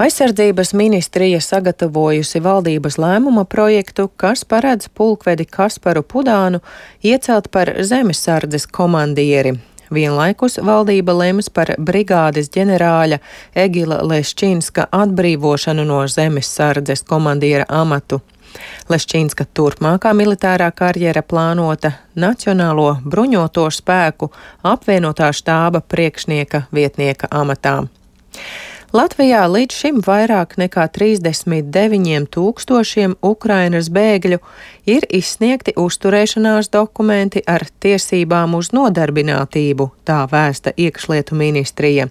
Aizsardzības ministrija sagatavojusi valdības lēmuma projektu, kas paredz pulkvedi Kasparu Pudānu iecelt par zemesardzes komandieri. Vienlaikus valdība lems par brigādes ģenerāļa Egila Leščinska atbrīvošanu no zemesardzes komandiera amatu. Leščīnska turpmākā militārā karjera plānota Nacionālo bruņoto spēku apvienotā štāba priekšnieka vietnieka amatā. Latvijā līdz šim vairāk nekā 39 tūkstošiem Ukrainas bēgļu ir izsniegti uzturēšanās dokumenti ar tiesībām uz nodarbinātību, tā vēsta iekšlietu ministrija.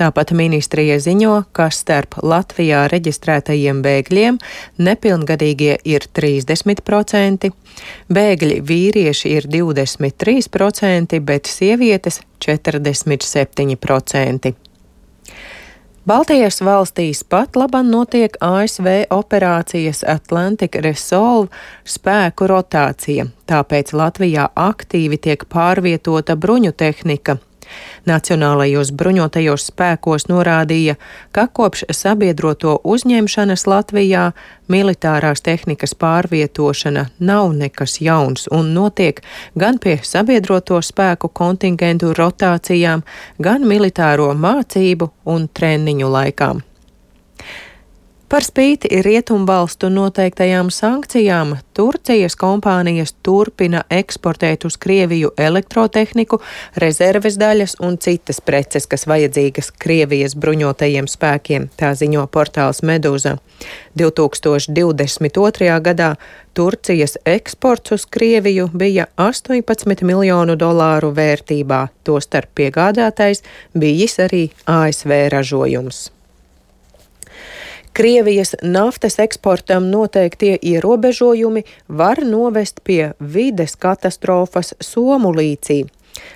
Tāpat ministrija ziņo, ka starp Latvijā reģistrētajiem bēgļiem nepilngadīgie ir 30%, bēgļi vīrieši ir 23%, bet sievietes 47%. Baltijas valstīs pat labam notiek ASV operācijas Atlantic Resolve spēku rotācija, tāpēc Latvijā aktīvi tiek pārvietota bruņu tehnika, Nacionālajos bruņotajos spēkos norādīja, ka kopš sabiedroto uzņemšanas Latvijā militārās tehnikas pārvietošana nav nekas jauns un notiek gan pie sabiedroto spēku kontingentu rotācijām, gan militāro mācību un treniņu laikām. Par spīti rietumvalstu noteiktajām sankcijām, Turcijas kompānijas turpina eksportēt uz Krieviju elektrotehniku, rezerves daļas un citas preces, kas vajadzīgas Krievijas bruņotajiem spēkiem, tā ziņo portāls Medūza. 2022. gadā Turcijas eksports uz Krieviju bija 18 miljonu dolāru vērtībā, tostarp piegādātais bijis arī ASV ražojums. Krievijas naftas eksportam noteiktie ierobežojumi var novest pie vides katastrofas Somu līcī.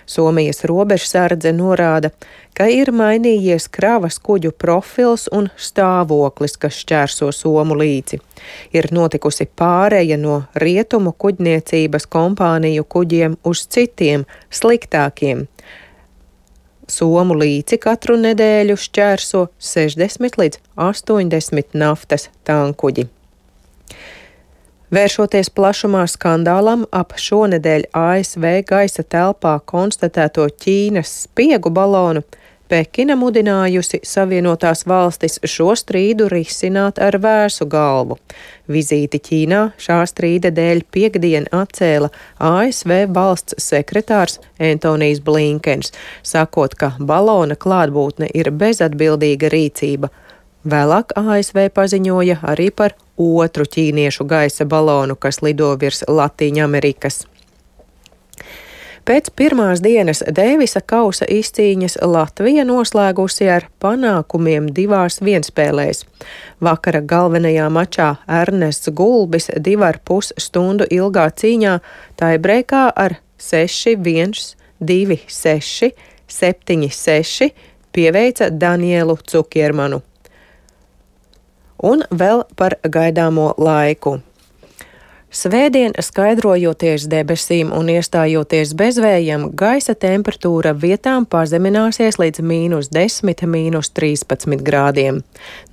Somijas robežsardze norāda, ka ir mainījies kravas kuģu profils un stāvoklis, kas šķērso Somu līci. Ir notikusi pāreja no rietumu kuģniecības kompāniju kuģiem uz citiem, sliktākiem. Somu līci katru nedēļu šķērso 60 līdz 80 naftas tankuģi. Vēršoties plašumā skandālam ap šonedēļ ASV gaisa telpā konstatēto Ķīnas spiegu balonu, Pekina mudinājusi Savienotās valstis šo strīdu risināt ar vēsu galvu. Vizīti Ķīnā šā strīda dēļ piekdien atcēla ASV valsts sekretārs Antonijs Blinkens, sakot, ka balona klātbūtne ir bezatbildīga rīcība. Vēlāk ASV paziņoja arī par otru ķīniešu gaisa balonu, kas lido virs Latīņa Amerikas. Pēc pirmās dienas Dēvisa kausa izcīņas Latvija noslēgusi ar panākumiem divās vienspēlēs. Vakara galvenajā mačā Ernests Gulbis divu ar pus stundu ilgā cīņā taibreikā ar 6-1, 2-6, 7-6 pieveica Danielu Cukiermanu. Un vēl par gaidāmo laiku. Svētdien, skaidrojoties debesīm un iestājoties bezvējam, gaisa temperatūra vietām pazemināsies līdz mīnus 10, mīnus 13 grādiem.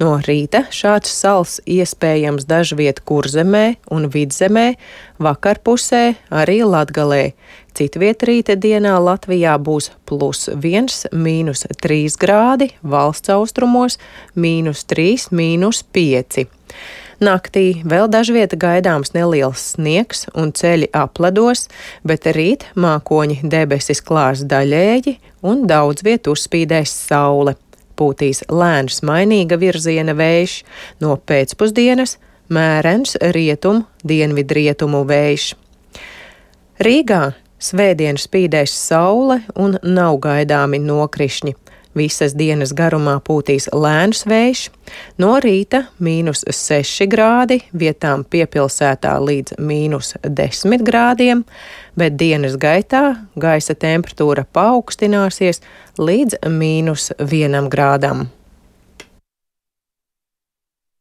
No rīta šāds sals iespējams dažviet kurzemē un vidzemē, vakarpusē arī latgalē. Citviet rīta dienā Latvijā būs plus 1, mīnus 3 grādi, valsts austrumos mīnus 3, mīnus 5. Naktī vēl dažvieta gaidāms neliels sniegs un ceļi apledos, bet rīt mākoņi debesis klās daļēji un daudz vietu uzspīdēs saule. Pūtīs lēns mainīga virziena vējš, no pēcpusdienas mērens rietumu, dienvidrietumu vējš. Rīgā svētdien spīdēs saule un nav gaidāmi nokrišņi. Visas dienas garumā pūtīs lēns vējš, no rīta mīnus 6 grādi, vietām piepilsētā līdz mīnus 10 grādiem, bet dienas gaitā gaisa temperatūra paaugstināsies līdz mīnus 1 grādam.